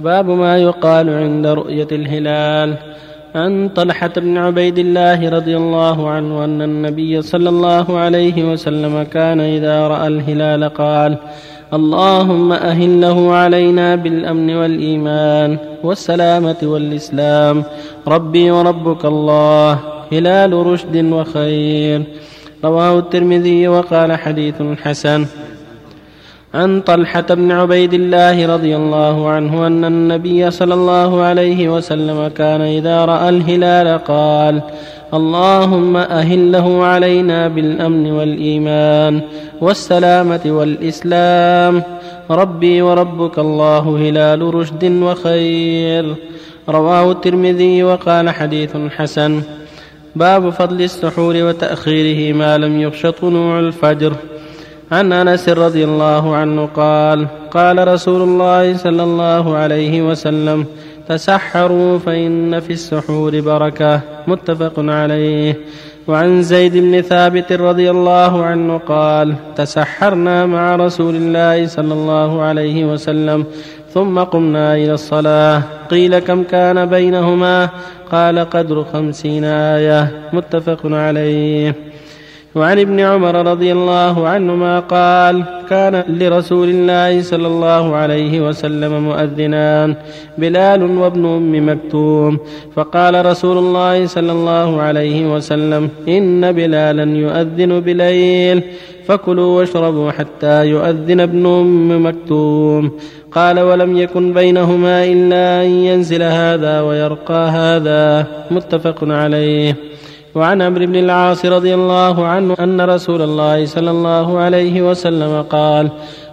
باب ما يقال عند رؤية الهلال. عن طلحة بن عبيد الله رضي الله عنه أن النبي صلى الله عليه وسلم كان إذا رأى الهلال قال اللهم أهله علينا بالأمن والإيمان والسلامة والإسلام. ربي وربك الله. هلال رشد وخير. رواه الترمذي وقال حديث حسن. عن طلحة بن عبيد الله رضي الله عنه أن النبي صلى الله عليه وسلم كان إذا رأى الهلال قال اللهم أهله علينا بالأمن والإيمان والسلامة والإسلام. ربي وربك الله هلال رشد وخير. رواه الترمذي وقال حديث حسن. باب فضل السحور وتأخيره ما لم يخش طلوع الفجر. عن أنس رضي الله عنه قال قال رسول الله صلى الله عليه وسلم تسحروا فإن في السحور بركة متفق عليه. وعن زيد بن ثابت رضي الله عنه قال تسحرنا مع رسول الله صلى الله عليه وسلم ثم قمنا إلى الصلاة. قيل كم كان بينهما؟ قال قدر خمسين آية متفق عليه. وعن ابن عمر رضي الله عنهما قال كان لرسول الله صلى الله عليه وسلم مؤذنان بلال وابن أم مكتوم فقال رسول الله صلى الله عليه وسلم إن بلالا يؤذن بليل فكلوا واشربوا حتى يؤذن ابن أم مكتوم. قال ولم يكن بينهما إلا أن ينزل هذا ويرقى هذا. متفق عليه. وعن عمرو بن العاص رضي الله عنه أن رسول الله صلى الله عليه وسلم قال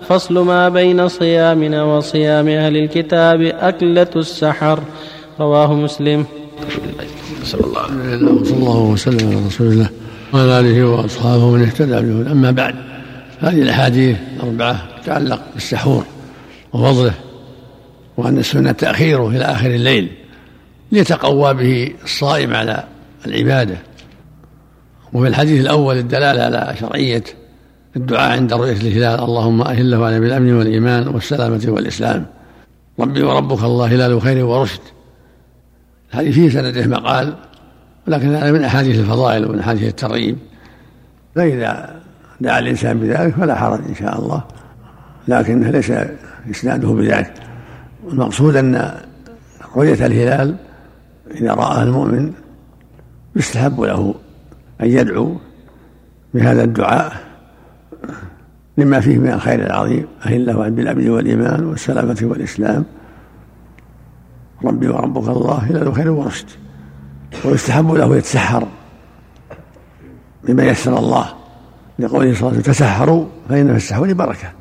فصل ما بين صيامنا وصيام أهل الكتاب أكلة السحر. رواه مسلم. صلى الله عليه وسلم وصلى الله وسلم على رسول الله وعلى آله وأصحابه من اهتدى بهدى أما بعد هذه الأحاديث الأربعة تتعلق بالسحور وفضله وأن السنة تأخيره إلى آخر الليل ليتقوى به الصائم على العبادة. وفي الحديث الأول الدلالة على شرعية الدعاء عند رؤية الهلال اللهم أهله على بالأمن والإيمان والسلامة والإسلام. ربي وربك الله هلال خير ورشد. هذه في سنده مقال ولكن هذا من أحاديث الفضائل ومن أحاديث الترغيب. فإذا دعا الإنسان بذلك فلا حرج إن شاء الله لكنه ليس إسناده بذلك. المقصود أن رؤية الهلال إذا رآه المؤمن يستحب له. أن يدعو بهذا الدعاء لما فيه من الخير العظيم أهله بالأمن والإيمان والسلامة والإسلام. ربي وربك الله إلى الخير ورشد. ويستحب له يتسحر بما يسر الله. لقوله صلى الله عليه وسلم تسحروا فإن في السحور بركة.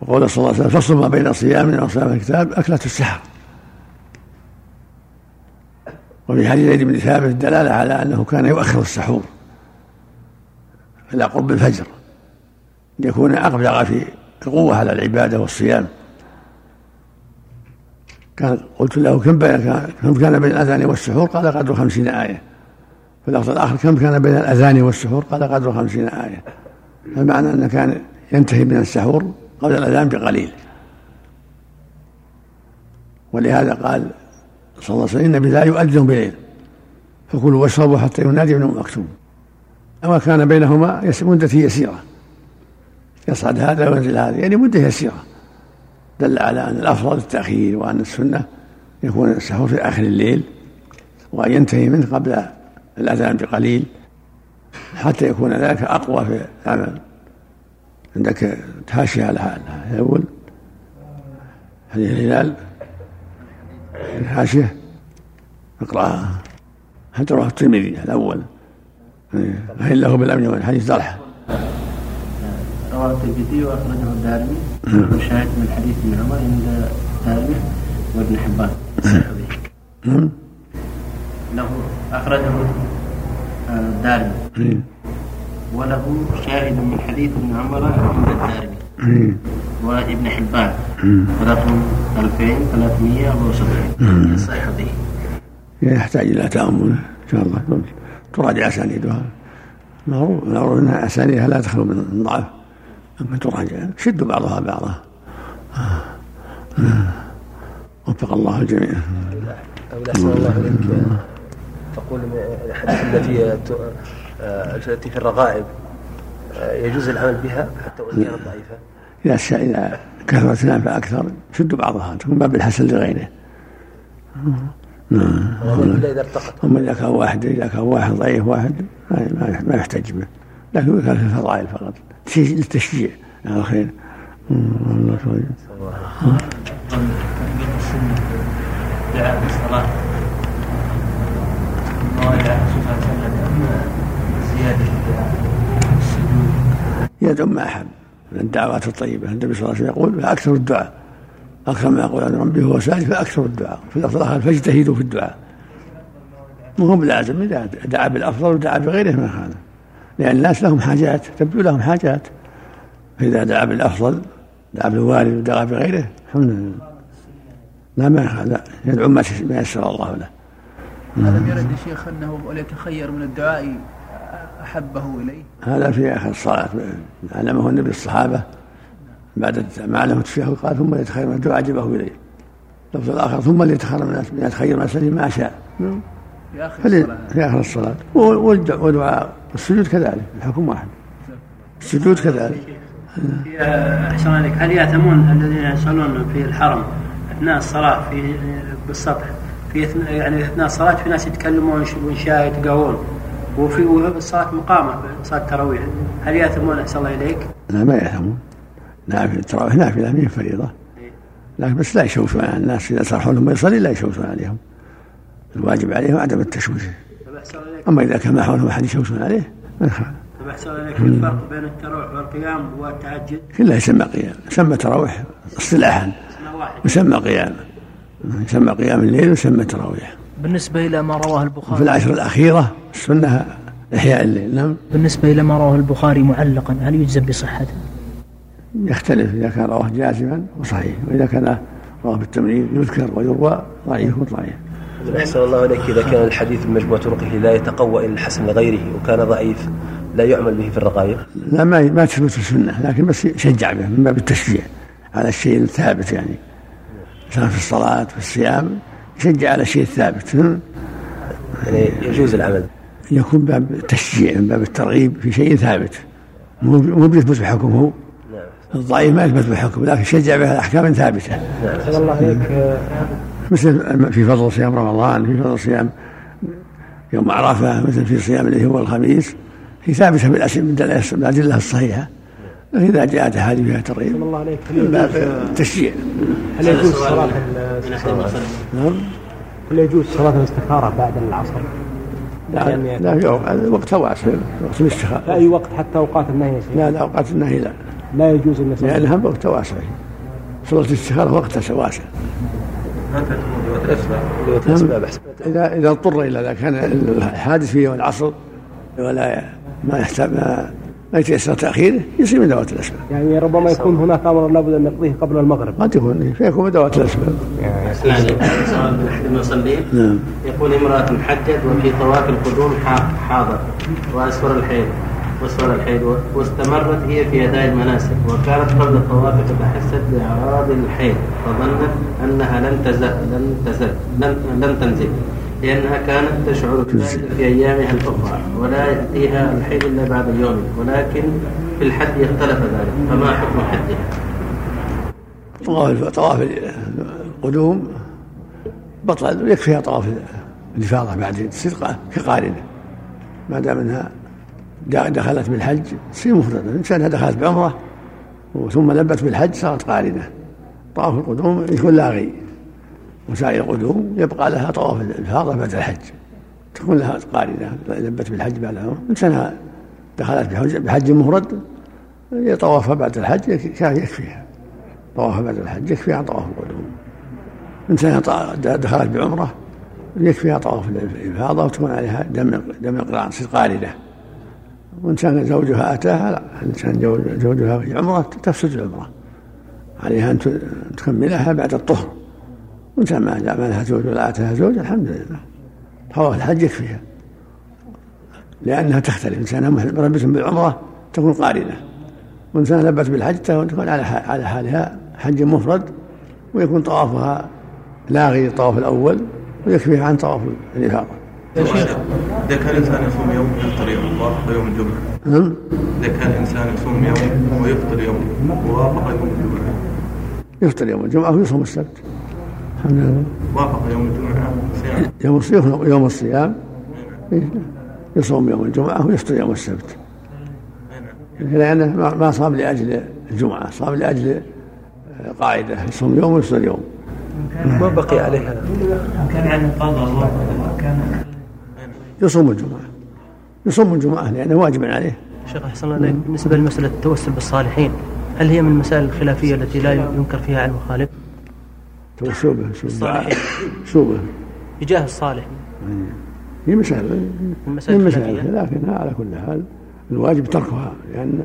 وقول صلى الله عليه وسلم فصل ما بين صيامنا وصيام الكتاب أكلة السحر وفي حديث زيد بن ثابت الدلاله على أنه كان يؤخر السحور إلى قرب الفجر ليكون ابلغ في القوة على العبادة والصيام. كان قلت له كم كم كان بين الأذان والسحور؟ قال قدر خمسين آية. في اللفظ الآخر كم كان بين الأذان والسحور؟ قال قدر خمسين آية. فمعنى أنه كان ينتهي من السحور قبل الأذان بقليل. ولهذا قال صلى الله عليه وسلم. النبي لا يؤذن بليل فكلوا واشربوا حتى ينادي ابن مكتوم أما كان بينهما مدة يسيرة. يصعد هذا وينزل هذا. يعني مدة يسيرة. دل على أن الأفضل التأخير وأن السنة يكون السحور في آخر الليل وأن ينتهي منه قبل الأذان بقليل حتى يكون ذلك أقوى في العمل. عندك تهاشي على الأول حديث الهلال الحاشية. اقرأها. حتى رواه الترمذي الأول؟ أهل له بالأمن والحديث طلحة رواه الترمذي وأخرجه الدارمي. وشاهد من حديث ابن عمر عند الدارمي وابن حبان. نعم له أخرجه الدارمي. وله شاهد من حديث ابن عمر عند الدارمي. وابن حبان. رقم 2374 صحيح به يحتاج إلى تأمل إن شاء الله. تراجع أسانيدها. معروف معروف ان أسانيدها لا تخلو من ضعف أما تراجع شد بعضها بعضا. آه. آه. وفق الله الجميع. أحسن الله إليك تقول الحديث التي آه، التي في الرغائب يجوز العمل بها حتى وإن كانت ضعيفة؟ إذا إذا كثرت الأنفع أكثر شد بعضها تكون باب الحسن لغيره. نعم. إلا إذا ارتقت. أما إذا كان واحد إذا كان واحد ضعيف واحد ما يحتج به. لكن كان في الفضائل فقط. للتشجيع على الخير. الله دعاء الصلاة زيادة السجود يدعو ما أحب. الدعوات الطيبة. النبي صلى الله عليه وسلم يقول فأكثر الدعاء. أكثر ما يقول عن ربي هو سالي فأكثر الدعاء. في اللفظ الآخر فاجتهدوا في الدعاء. مو بلازم إذا دعا بالأفضل ودعا بغيره ما خالف لأن الناس لهم حاجات تبدو لهم حاجات. فإذا دعا بالأفضل دعا بالوالد ودعا بغيره الحمد لله. لا ما لا يدعو ما يسر الله له. ألم يرد الشيخ أنه وليتخير من الدعاء أحبه إليه. هذا في آخر الصلاة. علمه النبي الصحابة بعد ما علمه التشهد قال ثم يتخير من عجبه إليه. اللفظ الآخر ثم ليتخير من يتخير من ما شاء. في آخر الصلاة. في آخر الصلاة. ودعاء السجود كذلك الحكم واحد. السجود كذلك. أحسن عليك هل يأتمون الذين يصلون في الحرم أثناء الصلاة في بالسطح؟ في يعني أثناء الصلاة في ناس يتكلمون وإنشاء يتقوون وفي الصلاة مقامة صلاة التراويح هل يأثمون أحسن الله إليك؟ لا ما يأثمون. نافلة التراويح نافلة ما هي فريضة. لكن بس لا يشوشون على الناس إذا صار حولهم يصلي لا يشوشون عليهم. الواجب عليهم عدم التشويش. أما إذا كان ما حولهم أحد يشوشون عليه ما يخالف. طيب أحسن عليك الفرق بين التراويح والقيام والتهجد كلها يسمى قيام يسمى تراويح اصطلاحا. يسمى قيام. يسمى قيام الليل ويسمى التراويح بالنسبة إلى ما رواه البخاري. في العشر الأخيرة السنة إحياء الليل؟ نعم. بالنسبة إلى ما رواه البخاري معلقا هل يجزم بصحته؟ يختلف إذا كان رواه جازما وصحيح وإذا كان رواه بالتمرين يذكر ويروى ضعيف وضعيف. أحسن الله إليك. إذا كان الحديث بمجموع طرقه لا يتقوى إلى الحسن لغيره وكان ضعيف لا يعمل به في الرقائق؟ لا ما ما تثبت في السنة لكن بس يشجع به من باب التشجيع على الشيء الثابت يعني. سواء في الصلاة في الصيام يشجع على الشيء الثابت. يعني يجوز العمل. يكون باب التشجيع من باب الترغيب في شيء ثابت. مو بيثبت بحكمه. نعم. الضعيف ما يثبت بحكم لكن يشجع به أحكام ثابتة. نعم. الله عليك. مثل في فضل صيام رمضان في فضل صيام يوم عرفة مثل في صيام اللي هو الخميس هي ثابتة بالادله الصحيحة. إذا جاءت هذه فيها ترغيب الله عليك. من باب التشجيع هل يجوز صلاة الاستخارة؟ نعم. هل يجوز صلاة الاستخارة بعد العصر؟ لا لا في وقت واسع وقت الاستخارة لا أي وقت حتى أوقات النهي لا لا أوقات النهي لا. لا يجوز أن لأنها وقت واسع صلاة الاستخارة وقتها واسع إذا إذا اضطر إلى إذا كان الحادث في يوم العصر ولا ما يحتاج ما ما يتيسر تاخيره يصير من ذوات الأسباب. يعني ربما يكون هناك أمر لابد أن نقضيه قبل المغرب. قد يكون فيكون من ذوات الأسباب. سؤال من احد المصلين نعم. يقول امرأة حجت وفي طواف القدوم حاضر وأسفر الحيض وأسفر الحيض واستمرت هي في أداء المناسك وكانت قبل الطواف تتحسد بأعراض الحيض فظنت أنها لن تزل لن تزل لن, لن تنزل لأنها كانت تشعر في أيامها الأخرى ولا يأتيها الحيض إلا بعد يوم ولكن في الحد يختلف ذلك فما حكم حدها؟ طواف طواف القدوم بطل ويكفيها طواف الإفاضة بعد تصير كقارنة. ما دام إنها دخلت بالحج تصير مفردة الإنسان دخلت بعمرة ثم لبت بالحج صارت قارنة. طواف القدوم يكون لاغي. وسائر القدوم يبقى لها طواف الإفاضة بعد الحج. تكون لها قارنة لبت بالحج بعد العمر إنسانها دخلت بحج, مفرد طوافها بعد الحج يكفيها طوافها بعد الحج يكفيها طواف القدوم إنسانها دخلت بعمرة يكفيها طواف الإفاضة وتكون عليها دم دم القران قارنة. وإنسان زوجها أتاها لا إنسان زوجها في عمرة تفسد العمرة. عليها أن تكملها بعد الطهر. وإنسان ما ما لها زوج ولا أتاها زوج الحمد لله. طواف الحج يكفيها لأنها تختلف. إنسان مربت بالعمرة تكون قارنة. وإنسان لبت بالحج تكون على على حالها حج مفرد ويكون طوافها لاغي الطواف الأول ويكفيه عن طواف الإفاضة. يا شيخ إذا كان الإنسان يصوم يوم ويفطر يوم وافق يوم الجمعة. نعم. إذا كان الإنسان يصوم يوم ويفطر يوم ووافق يوم الجمعة. يفطر يوم الجمعة ويصوم السبت. الحمد لله. وافق يوم الجمعة صيام. يوم الصيام يوم الصيام. يصوم يوم الجمعة ويفطر يوم السبت. لأنه ما ما صام لأجل الجمعة صام لأجل قاعدة. يصوم يوم ويفطر يوم. ما بقي عليها؟ كان عن قضاء كان يصوم الجمعة. يصوم الجمعة لأنه واجب عليه. شيخ أحسن الله بالنسبة لمسألة التوسل بالصالحين هل هي من المسائل الخلافية التي لا ينكر فيها على المخالف؟ توسل به سوء سوء بجاه الصالح. هي مسائل المسائل من مسائل الخلافية لكنها على كل حال الواجب تركها لأن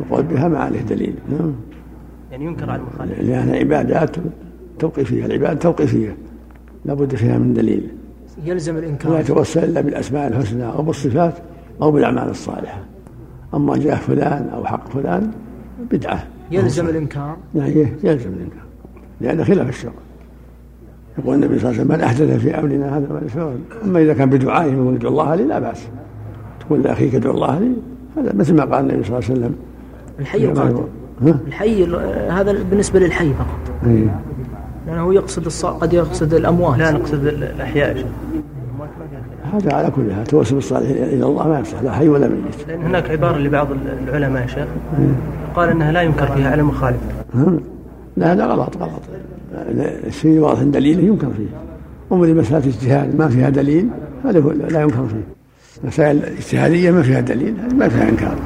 القول بها ما عليه دليل. نعم. يعني ينكر على المخالف. لأنها عبادات توقيفية العبادة توقيفية لابد فيها من دليل. يلزم لا الإنكار يتوسل إلا بالأسماء الحسنى أو بالصفات أو بالأعمال الصالحة. أما جاه فلان أو حق فلان بدعة. يلزم الإنكار. يعني يلزم الإنكار. لأن خلاف الشرع. يقول النبي صلى الله عليه وسلم من أحدث في أمرنا هذا ما ليس. أما إذا كان بدعائه يقول ادعو الله لي لا بأس تقول لأخيك ادعو الله لي هذا مثل ما قال النبي صلى الله عليه وسلم الحي القادم؟ الحي هذا بالنسبة للحي فقط إيه. لأنه يقصد الص... قد يقصد الأموات لا نقصد الأحياء يا شيخ. هذا على كل حال توسل بالصالحين إلى الله ما يصح لا حي ولا ميت لأن هناك عبارة لبعض العلماء يا شيخ قال أنها لا ينكر فيها على المخالف ها؟ لا هذا غلط غلط. الشيء واضح دليله ينكر فيه. أما مسألة اجتهاد ما فيها دليل هذا لا ينكر فيه. مسائل اجتهادية ما فيها دليل ما فيها إنكار.